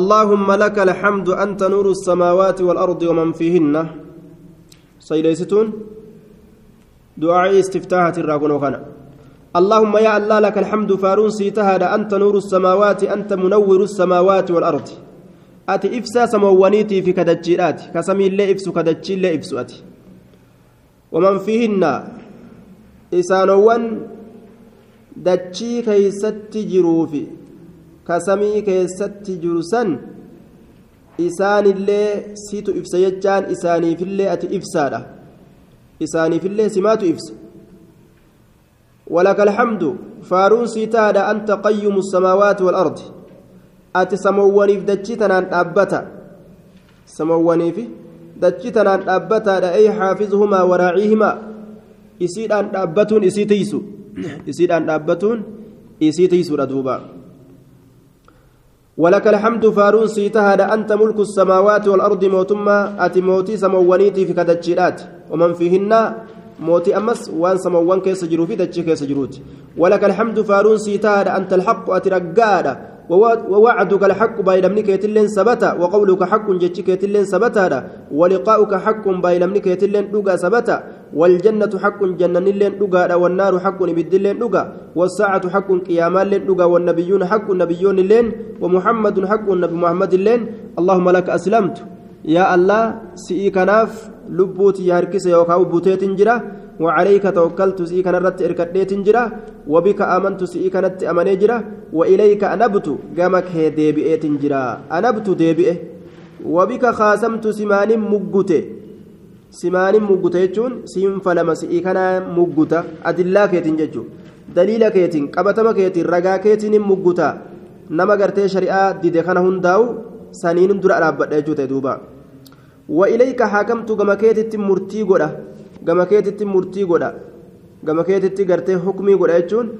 اللهم لك الحمد أنت نور السماوات والأرض ومن فيهن. سيليستون دعاء استفتاحة الراكون وكان اللهم يا الله لك الحمد فارون سيتهاد أنت نور السماوات أنت منور السماوات والأرض. أتي إفسا سموانيتي في كدجيرات كسمي اللي إفسو كدجي اللي إفسو أتي. ومن فيهن. إسانوان دجي كيست جروفي. Kasamii keessatti jiru san isaanillee situ ibsa jechaan isaaniifillee ati ibsaadha. Isaaniifillee simaatu ibsa. ولك الحمد فارون سيتادا أنت قيم السماوات والأرض أتي سمواني في دجتنا أبتا سمواني في دجتنا أبتا أي حافظهما وراعيهما يسيد أن أبتون يسيتيسو يسيد أن أبتون يسيتيسو ردوبا ولك الحمد فارون سيتهاد أنت ملك السماوات والأرض موتما أتي موتي سموانيتي في كدجيرات ومن فيهن موتي أمس وان سموان كيس جرو في دجي كيس جروت. ولك الحمد فارون سيتهاد أنت الحق أترقاد ووعدك الحق بايلمني كيتلين سبتا وقولك حق جتش كيتلين سبتا ولقاؤك حق بايلمني كيتلين دوغا سبتا. والجنة حق جنن لين دوغا والنار حق بدلين دوغا والساعة حق قياما لين دوغا والنبيون حق نبيون لين ومحمد حق النبي محمد لين اللهم لك أسلمت. يا الله سئي كناف لبوتي ياركس يوكاو بوتيت جرا وعليك توكلت سئي كان رت إركديت جرا وبك آمنت سئي كانت أمني وإليك أنبت قامك هي ديبئت جرا أنبت ديبئه. وبك خاصمت سمان مقته simaaniin mugguta jechuun siinfa lama si'ii kanaa mugguta adillaa keetiin jechuudha daliila keetiin qabatama keetiin ragaa keetiin mugguta. Nama gartee shari'aa dide kana hundaa'u saniin dura dhaabbadha jechuudha duuba. Wa'ilayka haakamtu gama keetitti murtii godha gama keetitti murtii godha gama keetitti gartee hukumii godha jechuun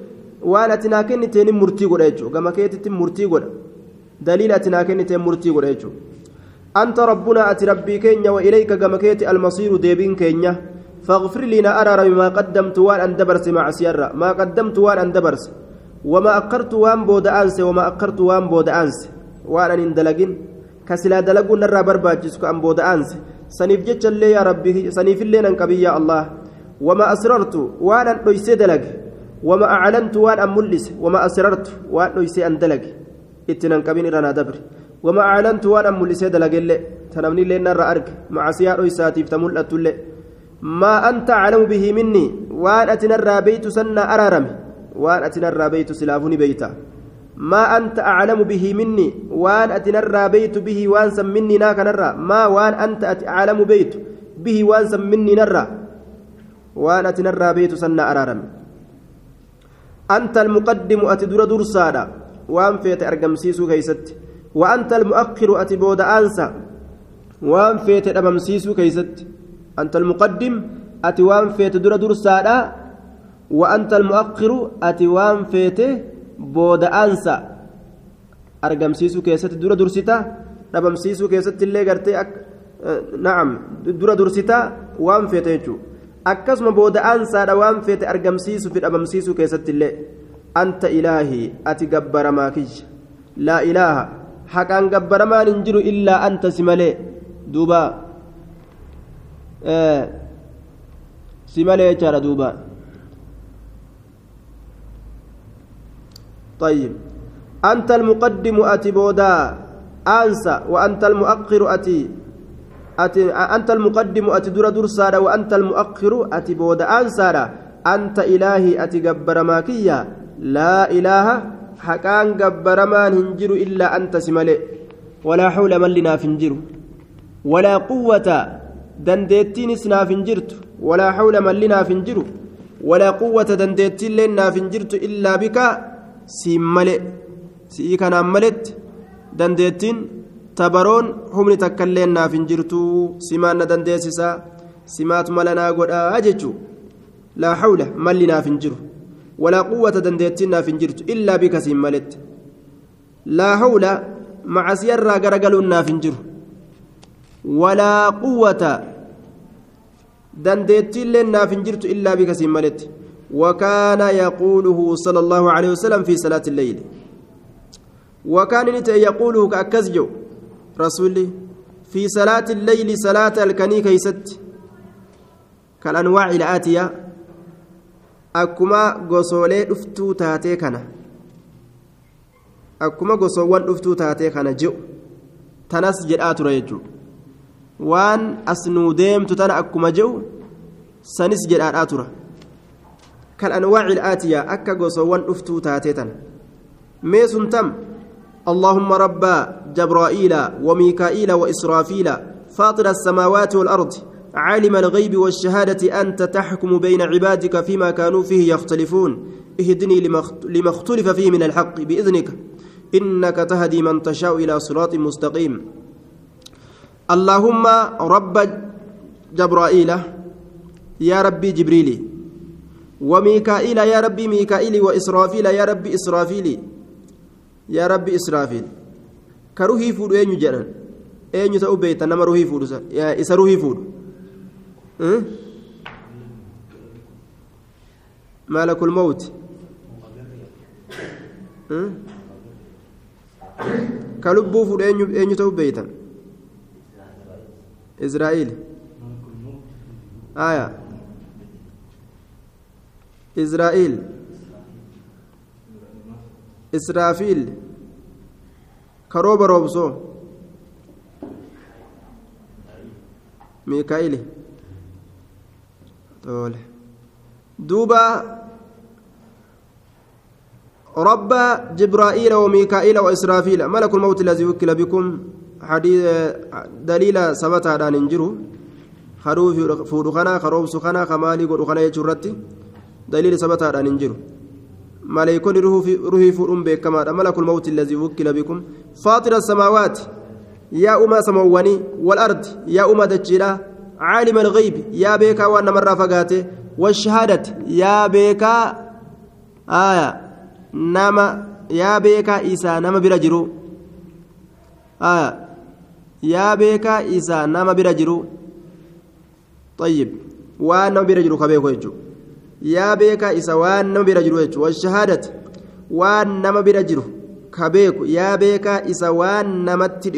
waan ati naa kenniteen murtii godha jechuudha gama keetitti murtii godha. Daliila ati naa kenniteen murtii godha jechuudha. Rabbii keenya wa ilayka gama keeti almasiiru deebiin keenya فاغفر لي أرى ما قدمت وان أن دبرس مع سيرة ما قدمت وان أن دبرس. وما أقرت وان بود أنس وما أقرت وان بود أنس. وان أن دلقين كسلا دلقون نرى برباجسك أن بود أنس. سنيف جتش اللي يا ربي سنيف اللي ننكبي يا الله. وما أسررت وان أن دلق. وما أعلنت وان أملس وما أسررت وان ليس أن دلق. اتنان كبين رانا دبر. وما أعلنت وان أملس دلق اللي تنمني لنا رأرك مع سيار إساتيف تملأت ما أنت أعلم به مني؟ وأن أتنرى بيت سنة أرارم. وأن أتنرى بيت سلافني بيتا. ما أنت أعلم به مني؟ وأن أتنرى بيت به وأن سمني ناك نرى. ما وأن أنت أعلم بيت به وأن سمني نرى. وأن أتنرى بيت سنة أرارم. أنت المقدم أتدر درسادا. وأن فيت أرقمسيسو كيست. وأنت المؤخر أتبود أنسى. وأن فيت أرقمسيسو كيست. أنت المقدم أتي وأن فيت در درسادا وأنت المؤخر أتي وأن فيت بود أنسى. أرقمسيسو كيست در درستا أرقمسيسو كيست اللي قرتي أك... نعم در درستا وأن فيت يجو. akkasuma booda'aansaadha waan feete argamsiisu fi dhabamsiisuu keessatti illee anta ilaahii ati gabbaramaa kiyya laa ilaaha haqaan gabbaramaan hin jiru illaa anta si malee. Duuba. Si malee jechaadha duuba. طيب أنت المقدم أتي بودا أنسى وأنت المؤخر أتي أتي أنت المقدم أتي در درسارا وأنت المؤخر أتي بود أنسارا أنت إلهي أتي جبر ماكية لا إله حكان جبر ما ننجر إلا أنت سملي ولا حول من لنا فنجر ولا قوة دندتين سنا فنجرت ولا حول من لنا فنجر ولا قوة دندتين لنا فنجرت إلا بك سملي سيكنا ملت دندتين tabaroon humni takka illee naaf hin jirtu simaan na dandeessisa simaatu mala godhaa jechuu. Laa hawla malli naaf hin jiru. Bika siin maletti laa hawla macasiyarraa garagaluun naaf hin jiru walaa quwwata dandeettiillee naaf hin jirtu illaa bika siin maletti وكان يقوله صلى الله عليه وسلم في صلاة الليل وكان نت يقول كأكزجو رسولي في صلاة الليل صلاة الكني كيست كالأنواع الآتية أكما غسولي دفتو تاتي كان أكما غسوان دفتو تاتي كان جو تنس جرآت ريجو وان أسنو ديمت تنا أكما جو سنس جرآت ريجو كالأنواع الآتية أكا غسوان أفتو تاتيتا ميسن تم اللهم رب جبرائيل وميكائيل وإسرافيل فاطر السماوات والأرض عالم الغيب والشهادة أنت تحكم بين عبادك فيما كانوا فيه يختلفون. اهدني لما اختلف فيه من الحق بإذنك. إنك تهدي من تشاء إلى صراط مستقيم. اللهم رب جبرائيل يا ربي جبريلي وميكائيل يا ربي ميكائيل. وإسرافيل يا ربي إسرافيل. يا ربي إسرافيل. كروهي فود أين جنان أين تأو بيت نما روهي فود يا إس روهي فود مالك الموت؟ كلبو فود أين تأو بيتا؟ إسرائيل. آية. إسرائيل. إسرافيل. كروب روبسو. دوبا رب جبرائيل وميكائيل وإسرافيل ملك الموت الذي وكل بكم. حديث دليل ثبت على ننجرو خروف فودخنا خروب سخنا خمالي قد يجرتي. دليل ثبت على ننجرو ملائكون روحي فرم بكما ملك الموت الذي وكل بكم. فاطر السماوات يا أما سمواني والأرض يا أما دجلا عالم الغيب يا بيكا وأنا مرة فقاته والشهادة يا بيكا آية نما يا بيكا إيسا نما برجرو آية يا بيكا إيسا نما برجرو طيب وأنا برجرو كبيكو يجو yaa beekaa isa waan nama bira jiru jechuudha washahaadati waan nama bira jiru ka beeku yaa beekaa isa waan namatti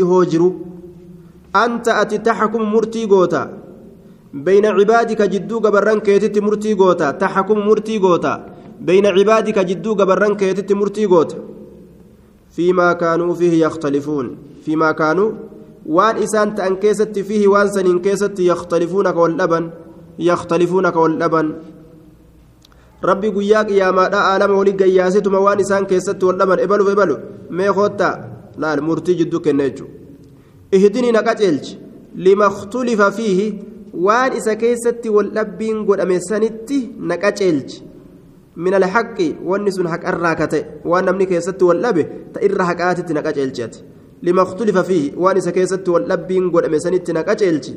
murtii goota taxkumu murtii goota bayna cibaadika jidduu gabarran keetitti murtii goota fiimaa kaanuu fiihi yakhtalifuun fiimaa kaanuu waan isaan ta'an keessatti fiihi waan saniin keessatti yakhtalifuuna ka wal dhaban yakhtalifuuna ka wal dhaban rabbi guyyaa qiyyaamaadha aalama walii gayyaasituma waan isaan keessatti wal dhaban ebaluuf ebalu mee koottaa laal murtii jidduu kenna jechuudha ihdinii na qaceelchi lima khtulifa fiihi waan isa keessatti wal dhabbiin godhame sanitti na qaceelchi min alhaqi wanni sun haqarraa kate waan namni keessatti wal dhabe ta irra haqaatitti na qaceelchi ati lima khtulifa fiihi waan isa keessatti wal dhabbiin godhame sanitti na qaceelchi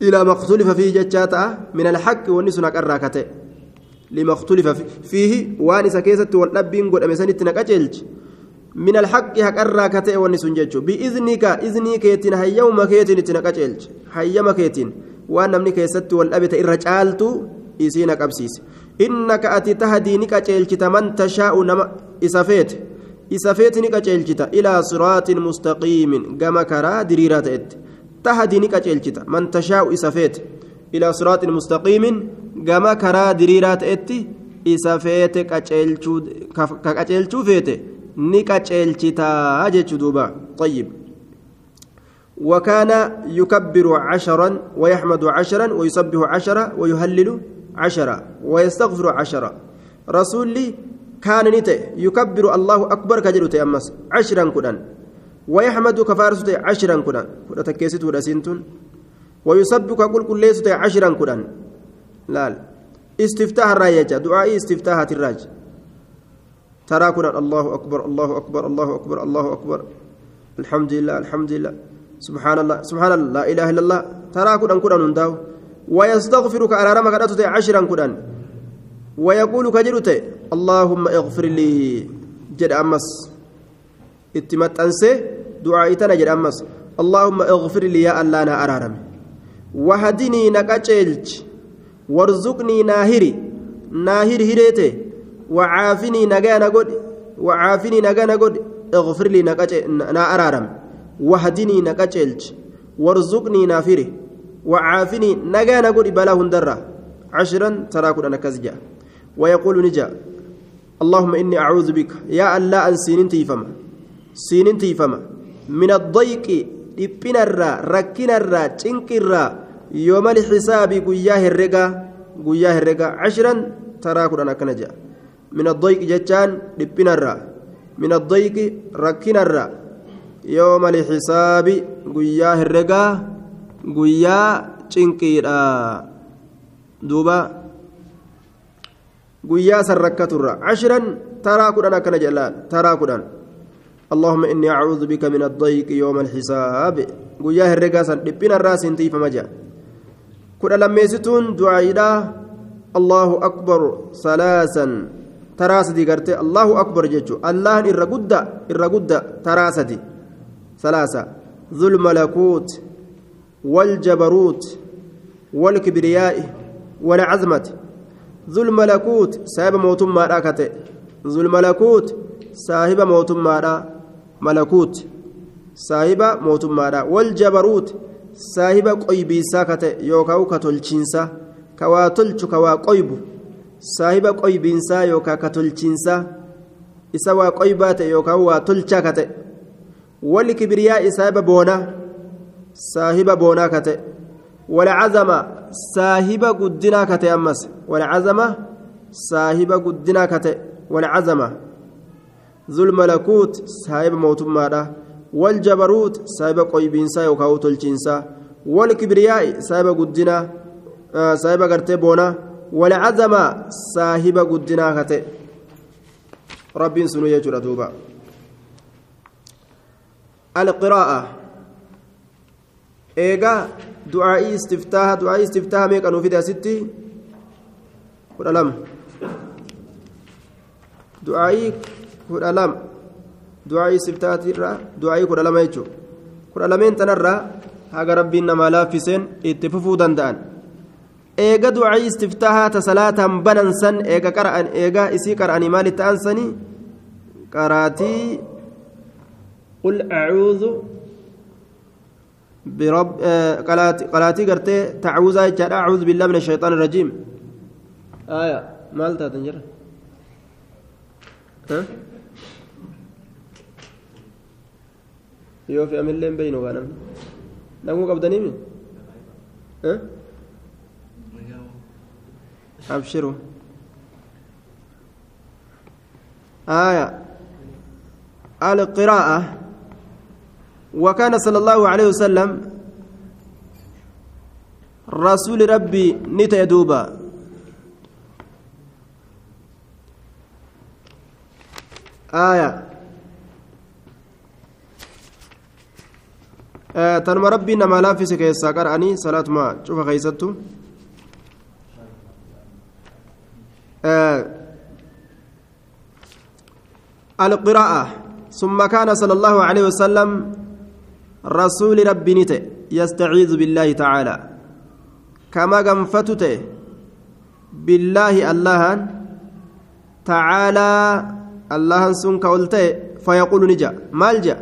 ilaa maktulifa fiihi jechaa ta'a min alhaqi wanni sun haqarraa kate لما اختلف فيه وان سكيست والأبين قد أمسنت نكاجلج من الحق حق الراكتة والنسون جيتشو. بإذنك إذني كيتين هيوم كيتين تنكاجلج هيما كيتين وأن نمني كيست والأبت إرجالتو إسينا كبسيس. إنك أتي تهدي نكاجلج من تشاء نما إسافيت. إسافيت نكاجلج إلى صراط مستقيم. كما كرا دريرات تهدي نكاجلج من تشاء إسافيت. إلى صراط مستقيم. diriiraa ta'etti isa feete ka qaceelchuu feete ni qaceelchitaa jechuu duuba. طيب وكان يكبر عشرا ويحمد عشرا ويسبح عشرا ويهلل عشرا ويستغفر عشرا رسولي كان نت يكبر الله أكبر كجلت أمس عشرا كدن ويحمد كفارسة عشرا كدن كدن تكيست ودسنتون ويسبح كل كل ليست عشرا كدن laal. استفتاح الرايجة دعاء استفتاح الراج ترى كنا الله أكبر الله أكبر الله أكبر الله أكبر. الحمد لله الحمد لله. سبحان الله سبحان الله لا إله إلا الله. ترى كنا كنا ننداو ويستغفرك على رمك عشرا كنا ويقول كجرت اللهم اغفر لي. جد أمس. اتمت أنسي دعائتنا جد أمس. اللهم اغفر لي يا الله أنا أرارم. وهدني نكتشلج warzuqnii naahiri naahir hireete wacaafinii nagana godhi wacaafinii nagana godhi اغفر لي نا أرارم وهدني نكتشلج وارزقني نافره وعافني نجا نقول بلا هندرة عشرا تراكد أنا كزجا ويقول نجا اللهم إني أعوذ بك يا الله أن سينين تيفما سينين تيفما من الضيق dhiphina irraa rakkina irraa cinqi irraa yoomali xisaabii guyyaa herregaa guyyaa herregaa cashiran taraa kudhan akkana jechaan dhiphina irraa min addoyqi rakkina irraa yoomali xisaabii guyyaa herregaa guyyaa cinqiidha duuba guyyaa san rakkaturra cashiran taraa kudhan akkana jedhaan taraa kudhan اللهم إني أعوذ بك من الضيق يوم الحساب قياه الرقاسا لبنا الراس انتي فمجا كنا لما يستون دعائنا الله أكبر ثلاثا تراسدي قرتي الله أكبر جيتشو الله إرقود إرقود تراسدي ثلاثة ذو الملكوت والجبروت والكبرياء والعزمة ذو الملكوت سبب موتم ما ذو الملكوت صاحب موتم ما malakuut saahiba mootummaadha wal jabaruut saahiba qoybiisaa ka ta'e yookaan ka tolchiinsa ka waa tolchu ka waa qoybu. Saahiba qoybiinsaa yookaan ka tolchiinsa isa waa qoybaa ta'e yookaan waa tolchaa ka ta'e wal kibriyaa saahiba boonaa saahiba boonaa ka ta'e wal cazama saahiba guddinaa ka ta'e ammas wal cazama saahiba guddinaa ka ta'e wal cazama. ذو الملكوت صاحب موتمادا والجبروت صاحب قيبينسا يوكاو تلچينسا والكبرياء صاحب قدنا آه والعظمة صاحب قدنا كته ربي سنو يجرى دوبا القراءة إيجا دعائي استفتاح دعائي استفتاح ميك أنو في ستي دعائي kudha lama du'aa'ii siftaatirraa du'aa'ii kudha lama jechuudha kudha lameen tanarraa haga rabbiin namaa laaffiseen itti fufuu danda'an du'aa'ii istiftaahaa ta salaataan banansan eega qara'an eega isii qara'anii maalitti aansanii qaraatii qul acuudhu برب قلاتي قرتي تعوذا أعوذ بالله من الشيطان الرجيم آية مالتا تنجر ها yoo fe'amillee hin beeynu namni naguu qabdaniimi abshiru آية القراءة وكان صلى الله عليه وسلم رسول ربي نتيدوبا آية tanuma rabbiin namaa laaffise keessaa qara'anii salaatuma cufa keeysattu القراءة. ثم كان صلى الله عليه وسلم رسول ربي نته يستعيذ بالله تعالى. كما قنفتته بالله الله تعالى الله سنك قلته فيقول نجا. مالجأ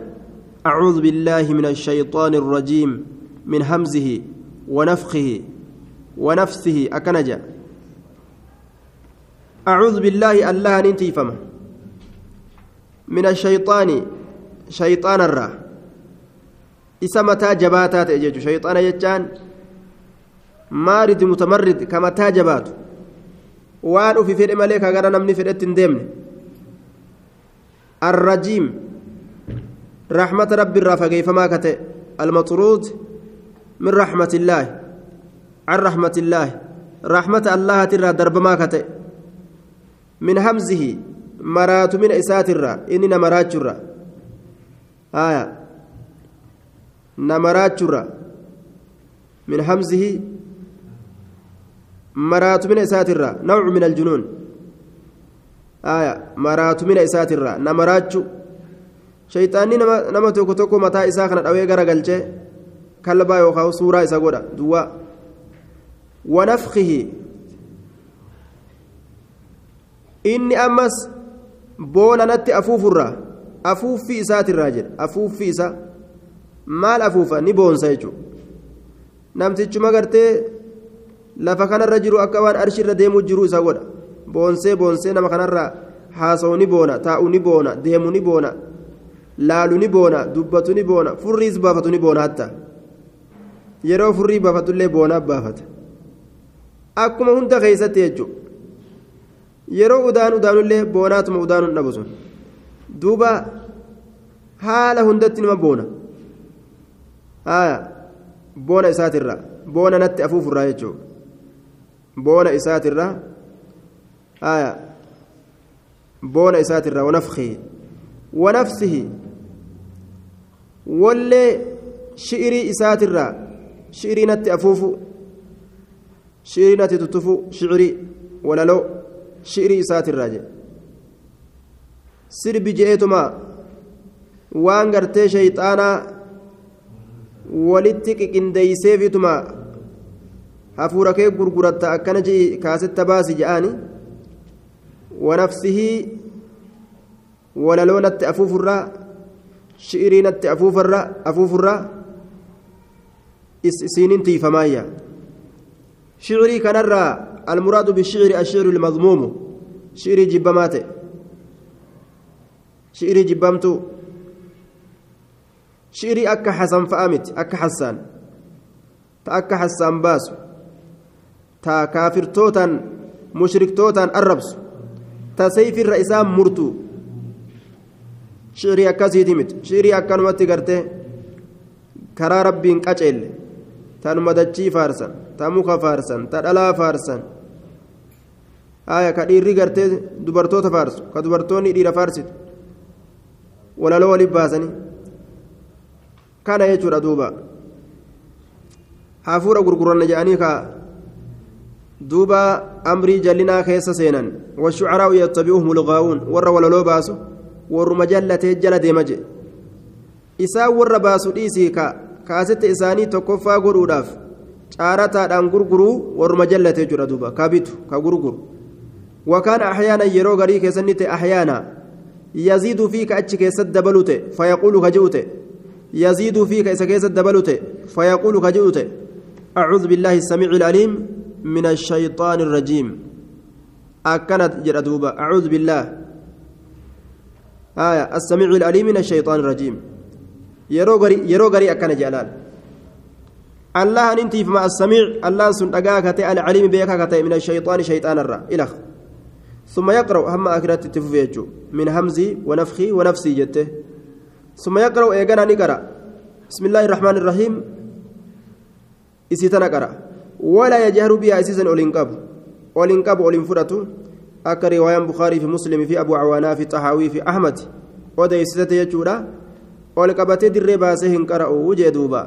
أعوذ بالله من الشيطان الرجيم من همزه ونفخه ونفسه أكنجا. أعوذ بالله الله ننتي فما. من الشيطان شيطان الرا. إسمتا جباتات أجيج شيطان يجان مارد متمرد كما تاجبات وان في فرق ملك أغرى نمني فرقة ديمن. الرجيم. رحمة ربي الرافقي فما كتئ. المطرود من رحمة الله. عن رحمة الله. رحمة الله ترى درب ما كتئ. من همزه مرات من إسات الرا. إننا مرات جرا. آية. نمرات جرا. من همزه مرات من إسات الرا. نوع من الجنون. آية. مرات من إسات الرا. نمرات shayxaanni nama tokko tokko mataa isaa kana dhawee garagalchee kalbaa yookaan suuraa isa godha duwwaa inni ammas boona natti afuufurraa afuuffii isaatirraa jedha afuuffii isaa maal afuufa? Ni boonsa jechuudha. Namtichuma gartee lafa kanarra jiru akka waan arshiirra deemuu jiru isa godha. Boonsee boonsee nama kanarraa haasa'u ni boona taa'u ni boona deemu ni boona laalu ni boona dubbatu ni boona furriis baafatu ni boona hatta. Yeroo furrii baafatullee boonaa baafata. Akkuma hunda keessatti jechuudha yeroo udaan udaanullee boonaatuma udaanuun dhabu sun duuba haala hundatti nima boona boona isaatirraa boona natti afuufurraa jechuudha boona isaatirraa haaya boona isaatirraa wanafkii wanafsihi wallee shi'irii isaatirraa shi'irii natti afuufu shi'irii natti tuttufu shi'irii walaloo shi'irii isaatirraa jedhe sirbi je'eetuma waan gartee shayxaanaa walitti qiqindeeyseefituma hafuura kee gurguratta akkana je'i kaasetta baasi je'aani wanafsihii walaloo natti afuufurraa shi'irii natti afuufurraa isiinin tiifamaayya shi'irii kanarraa المراد بالشعر الشعر المضموم شعر جبمات شعر جبمتو. شعر أكا حسن فأمت أكا حسان. تأكا حسان باس تا كافر توتان مشرك توتان الربس تا سيف الرئيسان مرتو. شعري أكاسيتي مت شعري أكا نمتي قرتي كرا ربين قجل تانuma dachii faarsan ta muka faarsan ta dhalaa faarsan aya ka dhiirri gartee dubartoota faarsu ka dubartoonni dhiira faarsitu walaloo waliif baasanii kana jechuudha duuba hafuura gurguranna jedhanii ka duuba amrii jallinaa keessa seenan washucaraa'u yattabi'uhum ulgaawuun warra walaloo baasu warruma jallatee jala deema jedhe isaan warra baasu dhiisii ka kaasette isaanii tokkoffaa godhuudhaaf caarataadhaan gurguruu warruma jallate jechuudha duuba ka bitu ka gurguru ka achi keessatti dabalu ta'e fayaquulu ka ji'u ta'e yaziiduu fi ka isa keessatti dabalu ta'e fayaquulu ka ji'u ta'e أعوذ بالله السميع العليم من الشيطان الرجيم أكنت جردوبة أعوذ بالله آية السميع العليم من الشيطان الرجيم yeroo garii akkana jedhaan allahan intiif ma assamiic allahan sun dhagaa ka ta'e alcaliimi beekaa ka ta'e min ashayxaani shayxaanarra ilak ثم يقرأ هم أكرت تفويجو من همزي ونفخي ونفسي جته ثم يقرأ إيجانا نقرأ بسم الله الرحمن الرحيم إسيتنا قرأ ولا يجهر بها إسيسا أولينكاب أولينكاب أولينفرة أكا رواية بخاري في مسلم في أبو عوانا في طحاوي في أحمد ودي إسيتة يجورا ol qabatee dirree baasee hin qara'u jee duuba